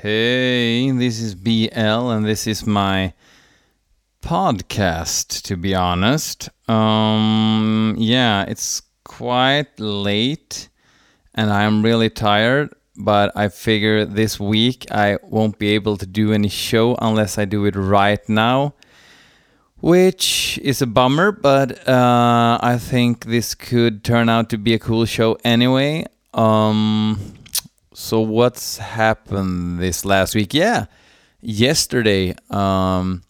Hey, this is BL, and this is my podcast. To be honest, um, yeah, it's quite late, and I'm really tired. But I figure this week I won't be able to do any show unless I do it right now, which is a bummer. But uh, I think this could turn out to be a cool show anyway. Um, so what's happened this last week? Yeah, yesterday, um,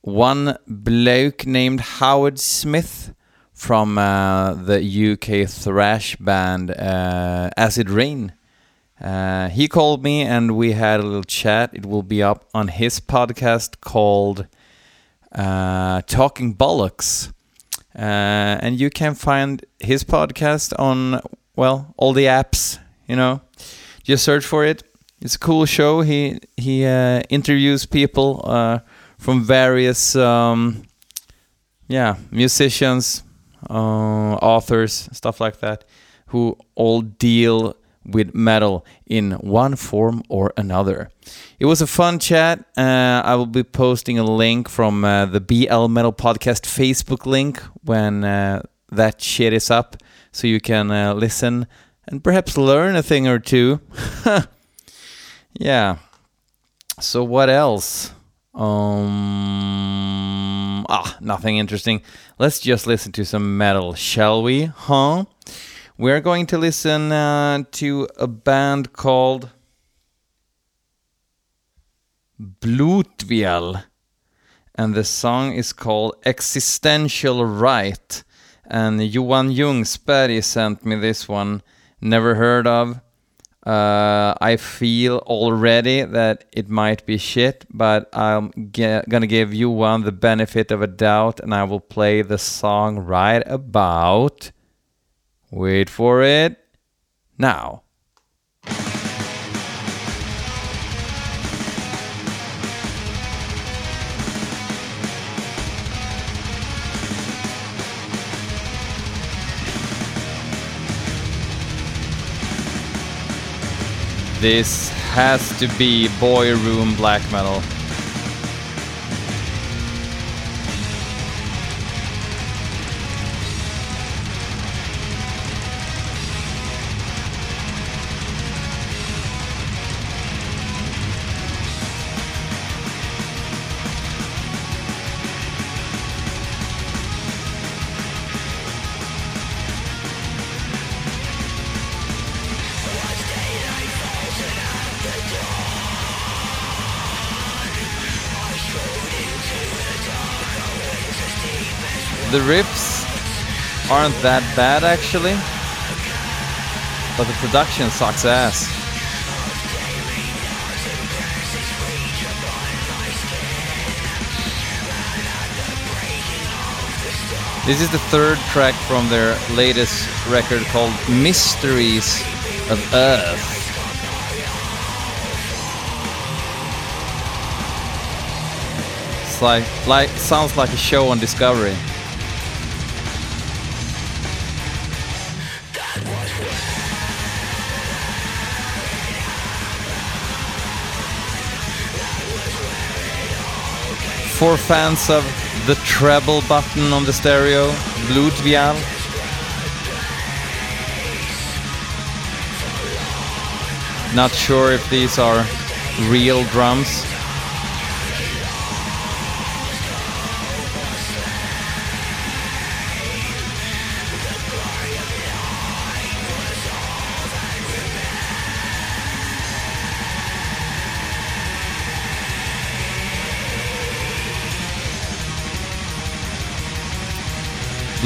one bloke named Howard Smith from uh, the UK thrash band uh, Acid Reign. Uh, he called me and we had a little chat. It will be up on his podcast called uh, Talking Bollocks. Uh, and you can find his podcast on, well, all the apps, you know just search for it. It's a cool show. He he uh, interviews people uh, from various um, yeah musicians, uh, authors, stuff like that, who all deal with metal in one form or another. It was a fun chat. Uh, I will be posting a link from uh, the BL Metal Podcast Facebook link when uh, that shit is up, so you can listen and perhaps learn a thing or two. yeah. So what else? Um ah, nothing interesting. Let's just listen to some metal, shall we? Huh? We're going to listen uh, to a band called Blutvial. And the song is called Existential Right. And Johan Ljungsberg sent me this one never heard of. Uh, I feel already that it might be shit, but I'm gonna give you one the benefit of a doubt, and I will play the song right about. Wait for it. Now. This has to be boy room black metal. Aren't that bad actually, but the production sucks ass. This is the third track from their latest record called Mysteries of Earth. It's like, like sounds like a show on Discovery. For fans of the treble button on the stereo, Blutvial. Not sure if these are real drums.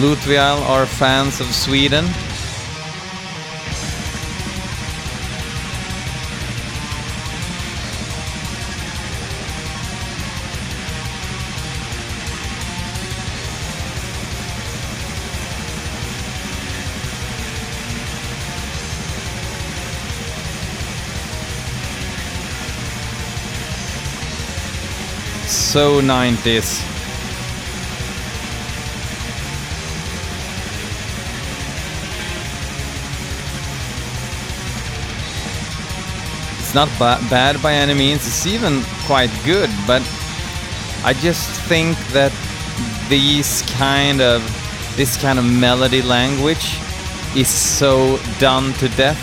Blutvial are fans of Sweden. So 90s. It's not ba- bad by any means. It's even quite good, but I just think that these kind of this kind of melody language is so done to death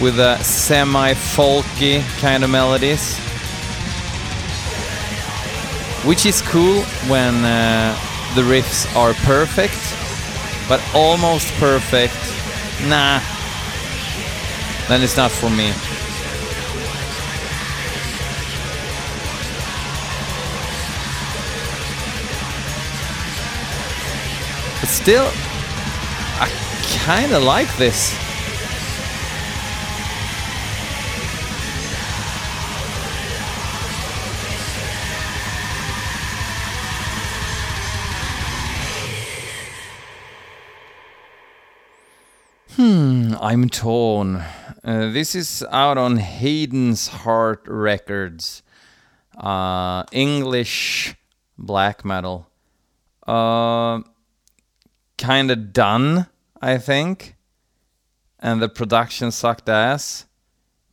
with a semi-folky kind of melodies which is cool when uh, the riffs are perfect but almost perfect nah then it's not for me but still I kind of like this Hmm, I'm torn. Uh, this is out on Hayden's Heart Records. Uh, English black metal. Uh, kind of done, I think. And the production sucked ass.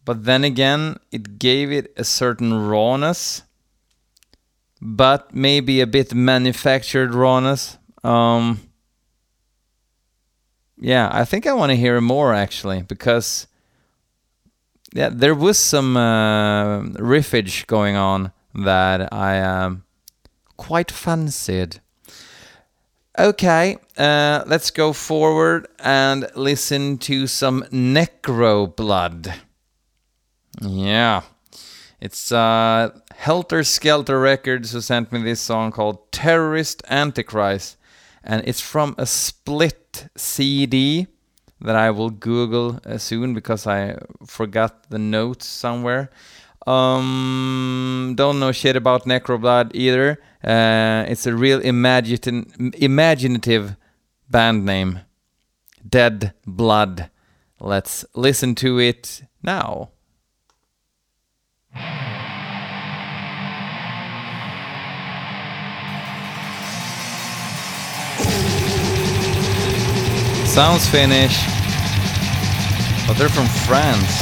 But then again, it gave it a certain rawness. But maybe a bit manufactured rawness. Um, yeah, I think I want to hear more actually because yeah, there was some uh, riffage going on that I um, quite fancied. Okay, uh, let's go forward and listen to some Necro Blood. Yeah, it's uh, Helter Skelter Records who sent me this song called Terrorist Antichrist, and it's from a split CD that I will Google uh, soon because I forgot the notes somewhere. Um, don't know shit about Necroblood either. Uh, it's a real imagine- imaginative band name. Dead Blood. Let's listen to it now. Sounds Finnish, but they're from France.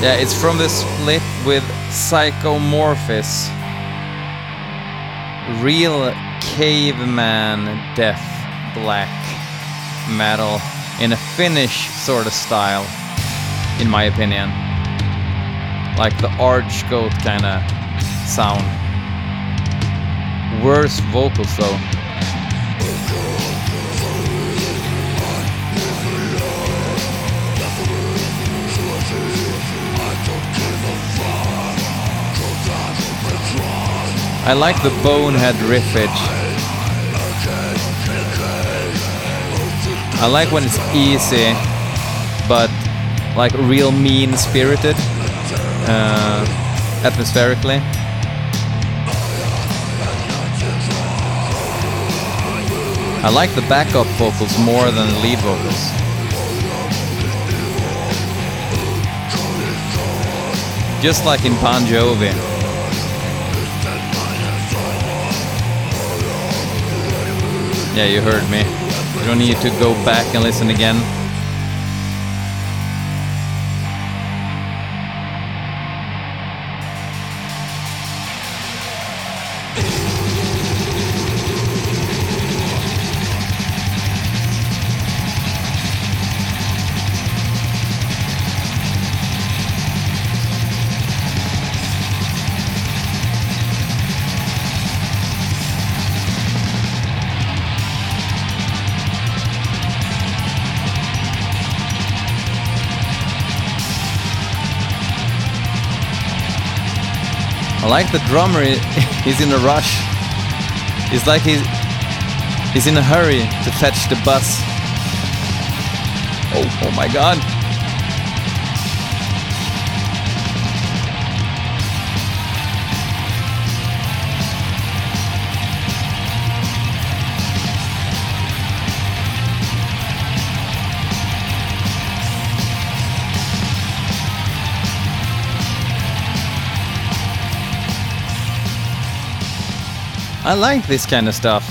Yeah, it's from the split with Psychomorphis. Real caveman death black metal in a Finnish sort of style, in my opinion. Like the Archgoat kind of sound. Worse vocals though. I like the bonehead riffage. I like when it's easy, but like real mean spirited, uh, atmospherically. I like the backup vocals more than the lead vocals. Just like in Bon Jovi. Yeah, you heard me. You don't need to go back and listen again. Like the drummer. He's in a rush. It's like he's he's in a hurry to fetch the bus. Oh, oh my god. I like this kind of stuff.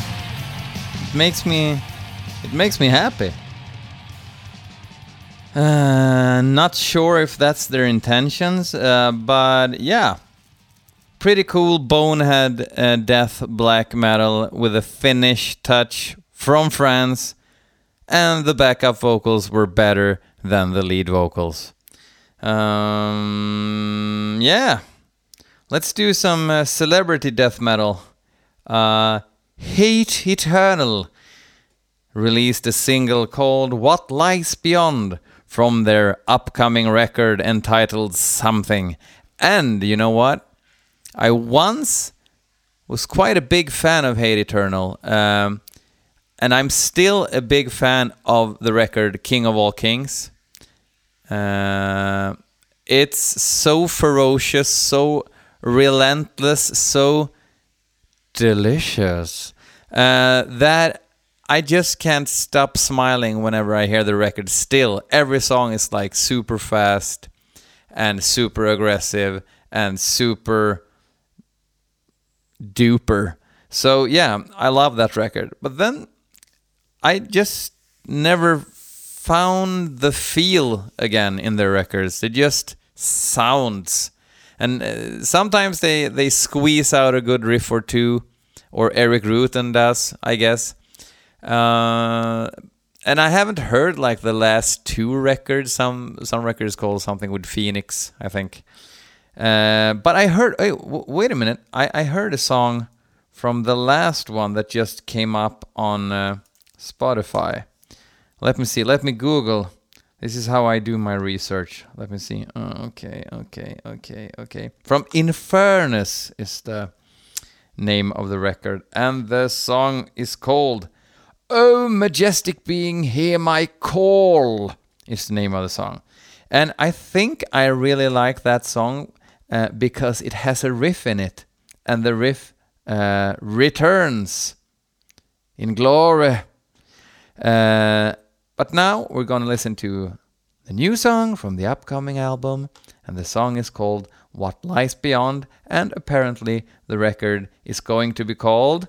It makes me it makes me happy. Uh, not sure if that's their intentions, uh, but yeah. Pretty cool bonehead uh, death black metal with a Finnish touch from France, and the backup vocals were better than the lead vocals. Um, yeah, let's do some uh, celebrity death metal. Uh, Hate Eternal released a single called What Lies Beyond from their upcoming record entitled Something. And you know what? I once was quite a big fan of Hate Eternal. Um, and I'm still a big fan of the record King of All Kings. Uh, it's so ferocious, so relentless, so delicious uh, that I just can't stop smiling whenever I hear the record. Still, every song is like super fast and super aggressive and super duper. So yeah, I love that record. But then I just never found the feel again in their records. It just sounds and uh, sometimes they they squeeze out a good riff or two, or Erik Rutan does, I guess. Uh, and I haven't heard like the last two records. Some some records called something with Phoenix, I think. Uh, but I heard. Wait a minute. I I heard a song from the last one that just came up on uh, Spotify. Let me see. Let me Google. This is how I do my research. Let me see. Oh, okay, okay, okay, okay. From Infernus is the name of the record, and the song is called "Oh Majestic Being, Hear My Call." Is the name of the song, and I think I really like that song uh, because it has a riff in it, and the riff uh, returns in glory. Uh, but now we're going to listen to the new song from the upcoming album, and the song is called What Lies Beyond, and apparently the record is going to be called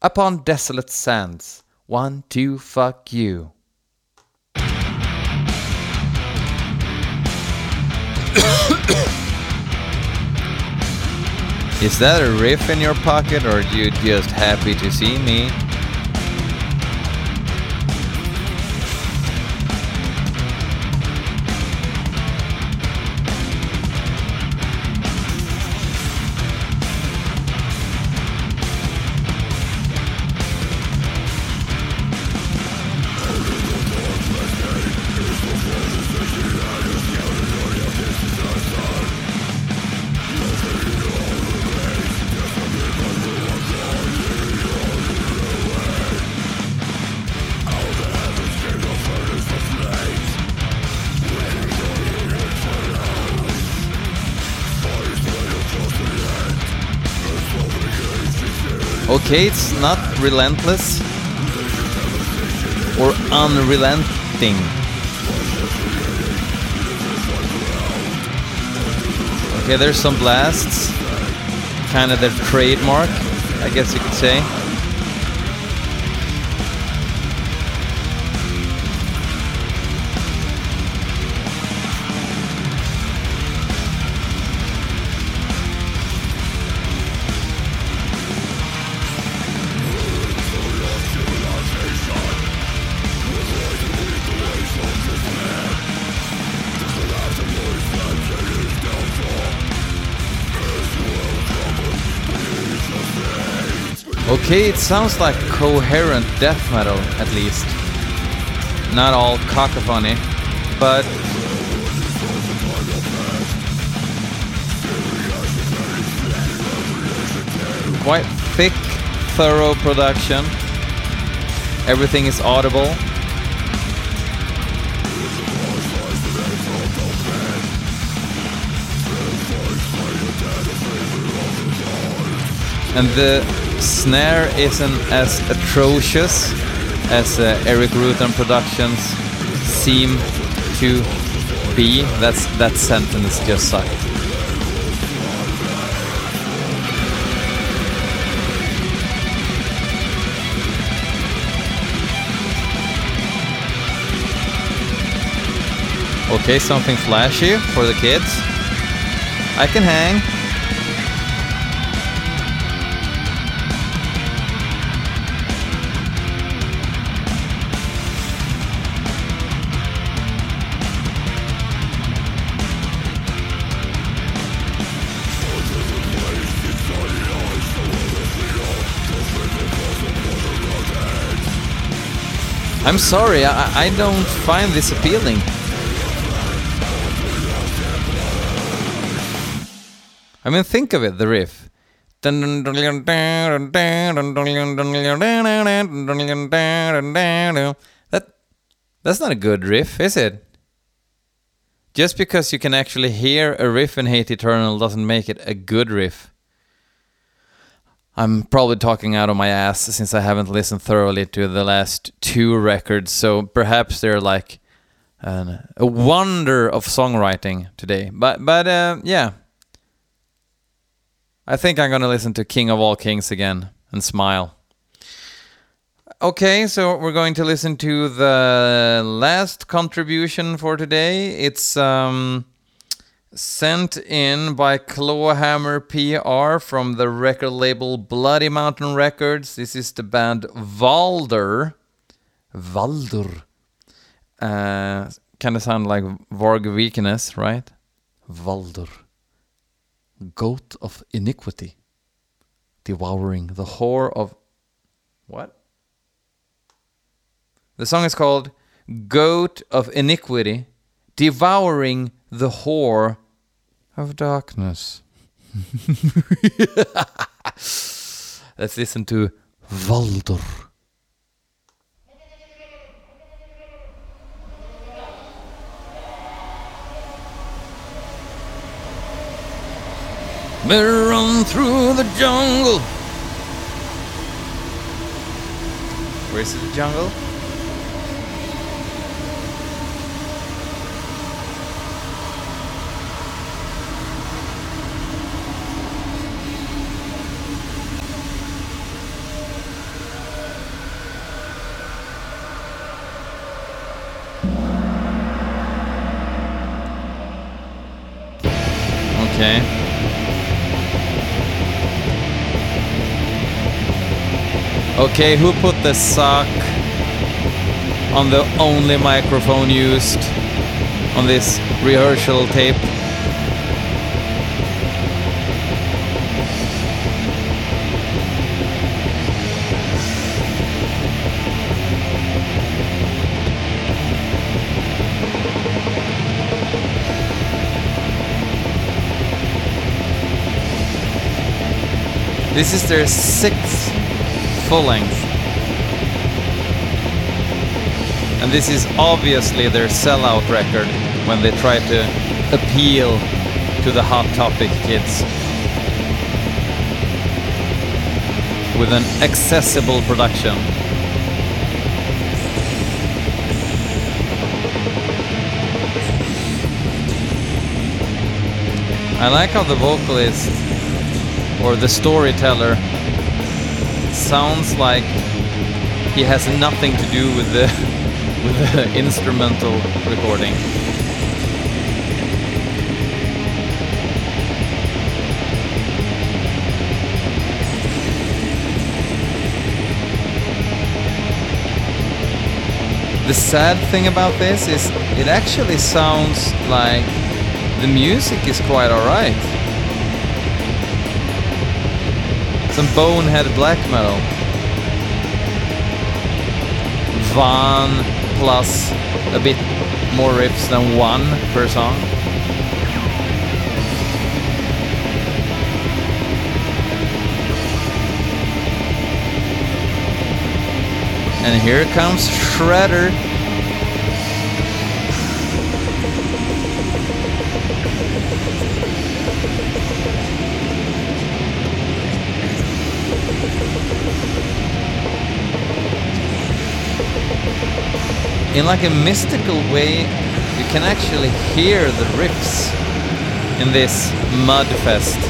Upon Desolate Sands. One, two, fuck you. Is that a riff in your pocket, or are you just happy to see me? Okay, it's not relentless or unrelenting. Okay, there's some blasts, kind of their trademark, I guess you could say. Okay, it sounds like coherent death metal, at least. Not all cacophony, but quite thick, thorough production. Everything is audible. And the snare isn't as atrocious as uh, Erik Rutan Productions seem to be. That's that sentence just sucked. Okay, something flashy for the kids. I can hang. I'm sorry, I, I don't find this appealing. I mean, think of it, the riff. That, that's not a good riff, is it? Just because you can actually hear a riff in Hate Eternal doesn't make it a good riff. I'm probably talking out of my ass since I haven't listened thoroughly to the last two records, so perhaps they're like an, a wonder of songwriting today. But but uh, yeah, I think I'm gonna listen to King of All Kings again and smile. Okay, so we're going to listen to the last contribution for today. It's um, sent in by Clawhammer PR from the record label Bloody Mountain Records. This is the band Valdur. Valdur. Uh, kind of sound like Varg Vikernes, right? Valdur. Goat of iniquity. Devouring the whore of. What? The song is called Goat of Iniquity, Devouring the Whore of Darkness. Let's listen to Valdur. Better run through the jungle. Where's the jungle? Okay, who put the sock on the only microphone used on this rehearsal tape? This is their sixth full length. And this is obviously their sellout record when they try to appeal to the Hot Topic kids. With an accessible production. I like how the vocalist or the storyteller sounds like he has nothing to do with the with the instrumental recording. The sad thing about this is it actually sounds like the music is quite alright. Some bonehead black metal. Van plus a bit more riffs than one per song. And here comes Shredder. In like a mystical way, you can actually hear the riffs in this Mudfest.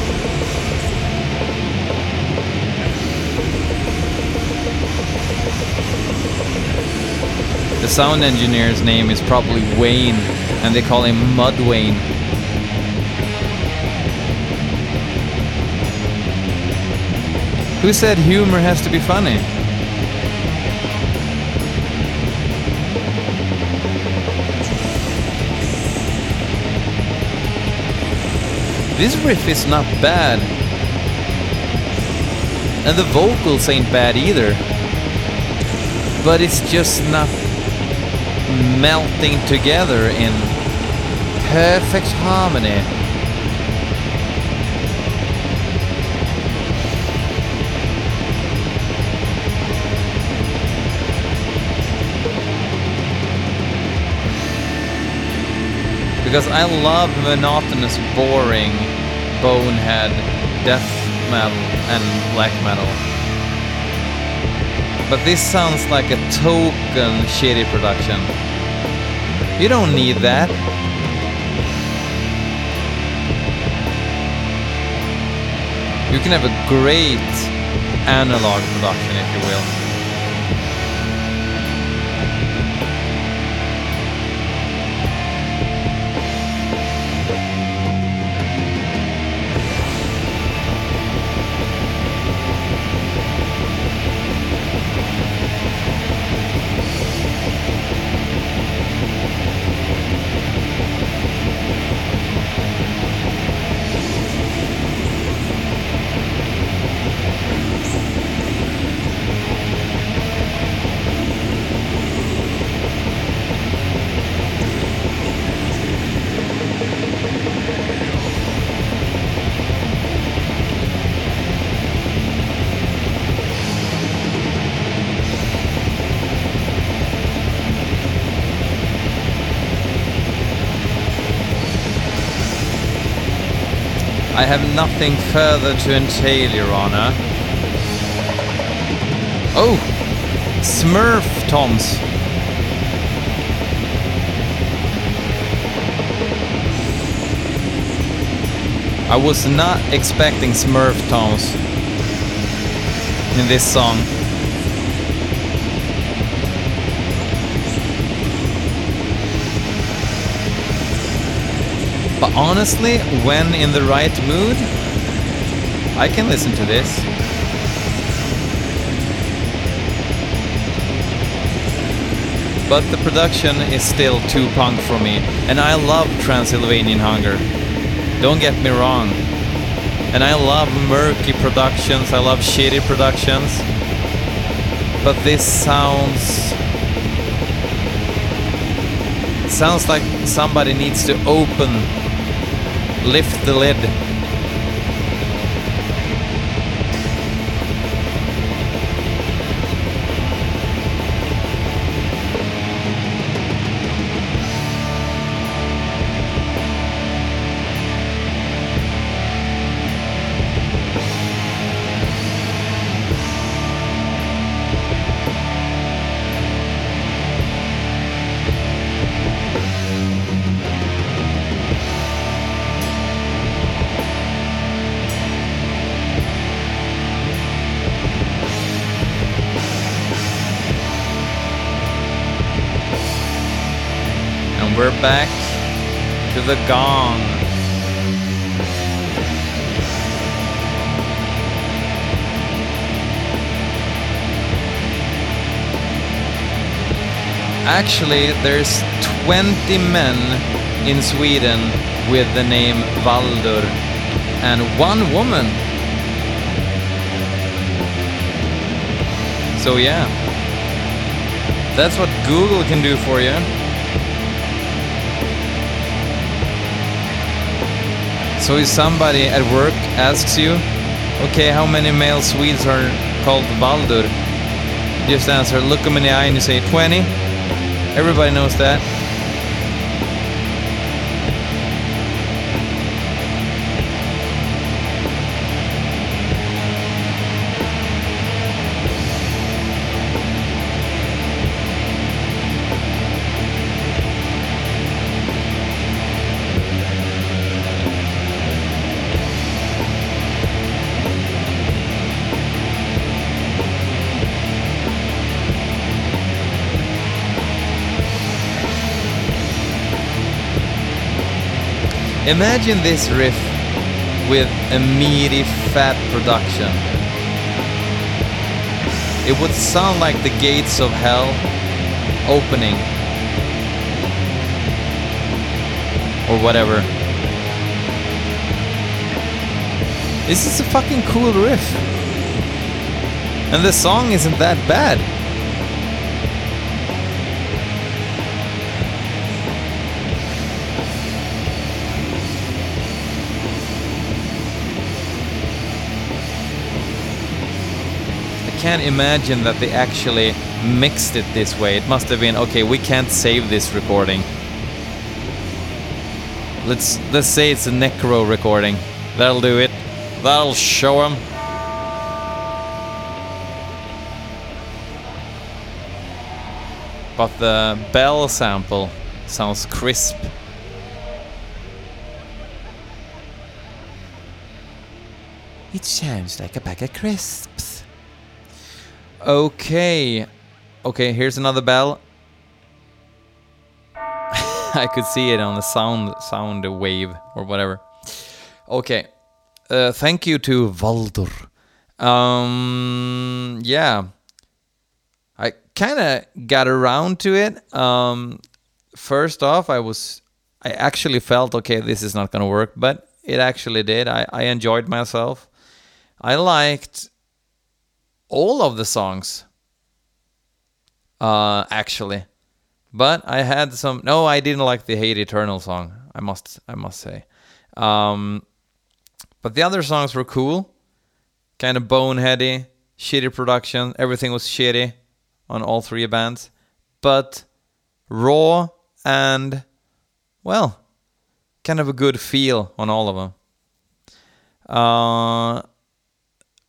The sound engineer's name is probably Wayne, and they call him Mudwayne. Who said humor has to be funny? This riff is not bad. And the vocals ain't bad either. But it's just not melting together in perfect harmony. Because I love monotonous, boring, bonehead, death metal, and black metal. But this sounds like a token shitty production. You don't need that. You can have a great analog production if you will. Have nothing further to entail, Your Honor. Oh! Smurf Toms. I was not expecting Smurf Toms in this song. But honestly, when in the right mood, I can listen to this. But the production is still too punk for me, and I love Transylvanian Hunger. Don't get me wrong. And I love murky productions, I love shitty productions. But this sounds sounds like somebody needs to open lift the lid. The gong. Actually, there's 20 men in Sweden with the name Valdur and one woman. So yeah, that's what Google can do for you. So if somebody at work asks you, okay, how many male Swedes are called Baldur? Just answer, look them in the eye and you say 20. Everybody knows that. Imagine this riff with a meaty, fat production. It would sound like the gates of hell opening. Or whatever. This is a fucking cool riff. And the song isn't that bad. Can't imagine that they actually mixed it this way. It must have been okay. We can't save this recording. Let's let's say it's a necro recording. That'll do it. That'll show them. But the bell sample sounds crisp. It sounds like a bag of crisps. Okay. Okay, here's another bell. I could see it on the sound sound wave or whatever. Okay. Uh, thank you to Valdur. Um, yeah. I kind of got around to it. Um, first off, I was, I actually felt okay, this is not gonna work, but it actually did. I, I enjoyed myself. I liked all of the songs. Uh, actually, but I had some. No, I didn't like the Hate Eternal song. I must, I must say. Um, but the other songs were cool, kind of boneheady, shitty production. Everything was shitty on all three bands, but raw and well, kind of a good feel on all of them. Uh,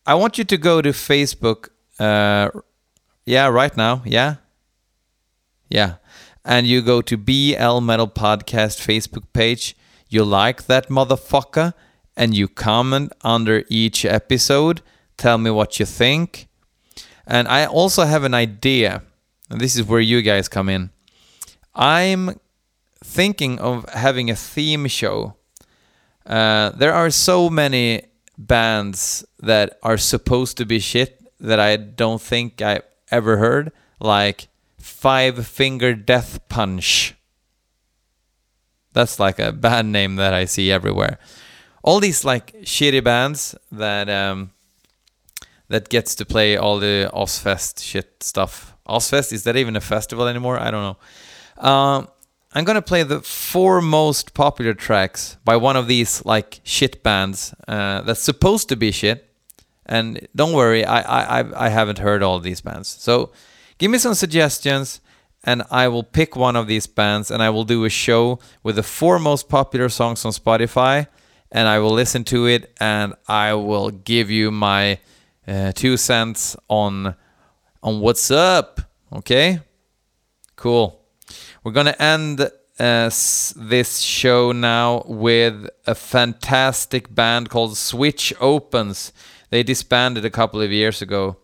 I want you to go to Facebook. Uh, yeah, right now. Yeah. Yeah. And you go to BL Metal Podcast Facebook page. You like that motherfucker and you comment under each episode. Tell me what you think. And I also have an idea. And this is where you guys come in. I'm thinking of having a theme show. Uh, there are so many bands that are supposed to be shit that I don't think I ever heard, like Five Finger Death Punch. That's like a band name that I see everywhere. All these like shitty bands that um, that gets to play all the Ozzfest shit stuff. Ozzfest is that even a festival anymore? I don't know. Um, I'm gonna play the four most popular tracks by one of these like shit bands uh, that's supposed to be shit. And don't worry, I, I I haven't heard all these bands. So give me some suggestions, and I will pick one of these bands, and I will do a show with the four most popular songs on Spotify, and I will listen to it, and I will give you my uh, two cents on on what's up. Okay, cool. We're gonna end uh, this show now with a fantastic band called Switch Opens. They disbanded a couple of years ago.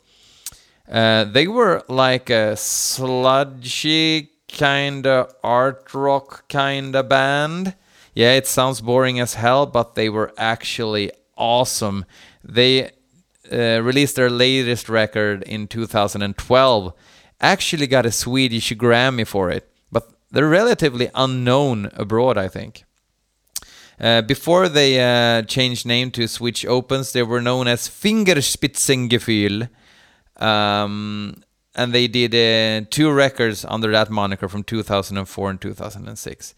Uh, they were like a sludgy kind of art rock kind of band. Yeah, it sounds boring as hell, but they were actually awesome. They uh, released their latest record in 2012. Actually, got a Swedish Grammy for it they're relatively unknown abroad, I think. Uh, before they uh, changed name to Switch Opens, they were known as Fingerspitzengefühl. Um, and they did uh, two records under that moniker from 2004 and 2006.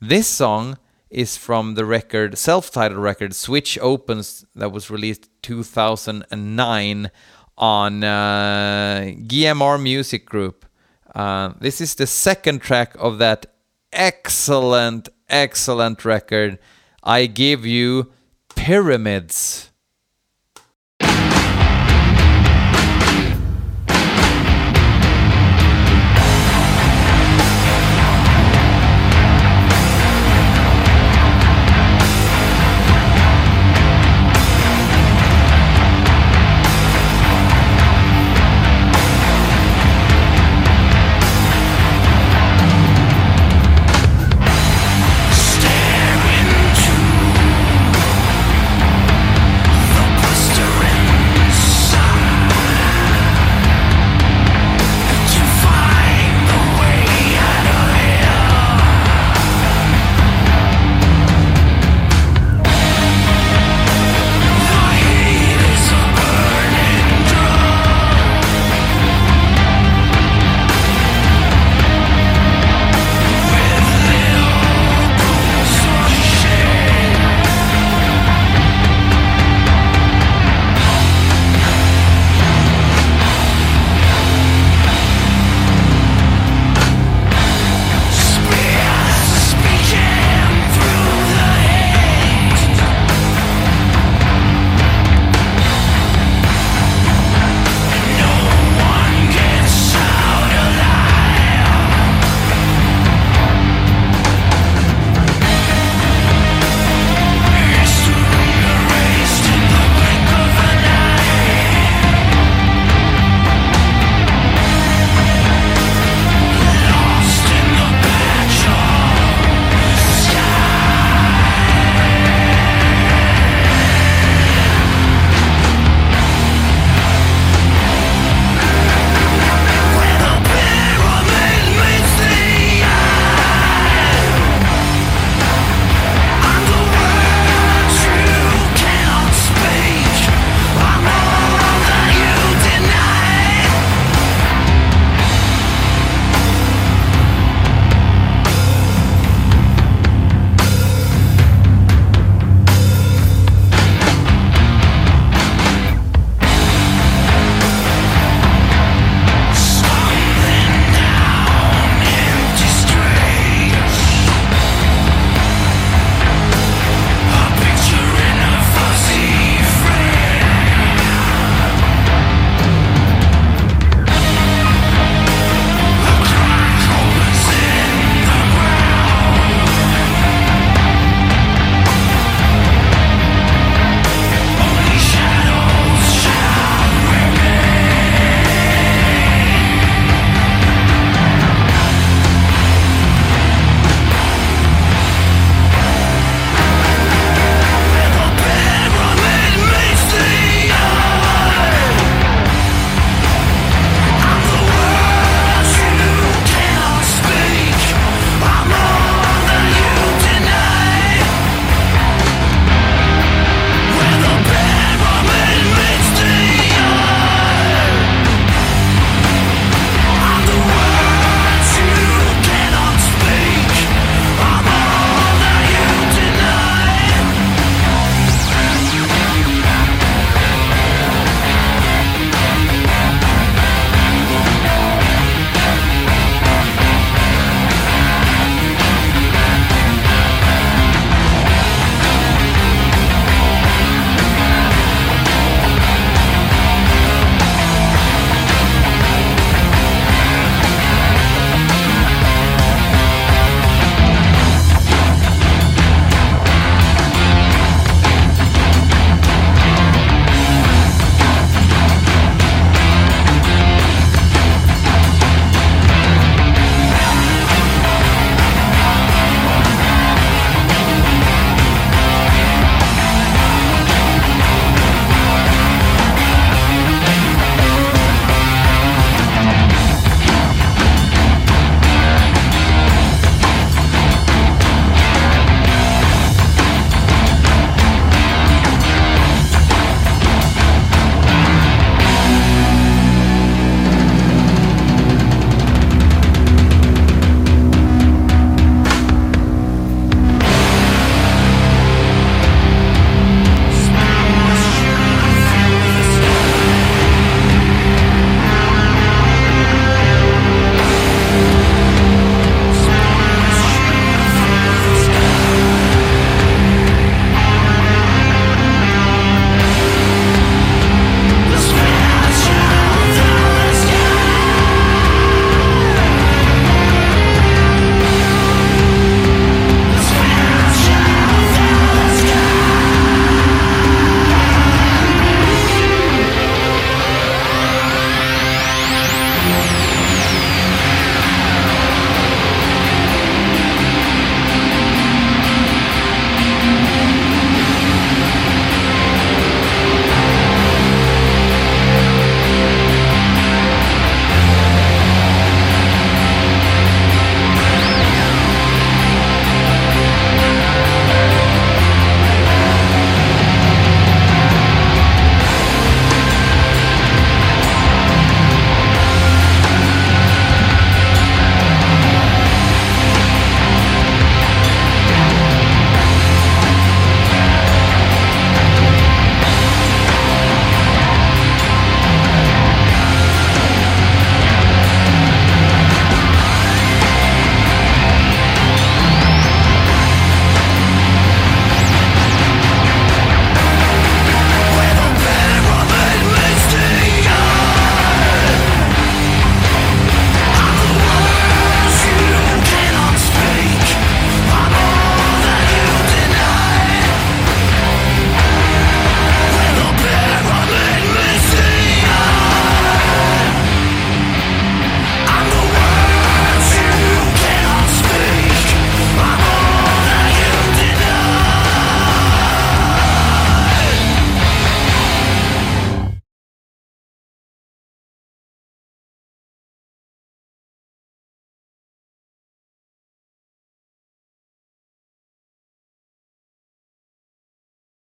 This song is from the record, self-titled record, Switch Opens, that was released 2009 on uh, GMR Music Group. Uh, this is the second track of that excellent, excellent record. I give you Pyramids.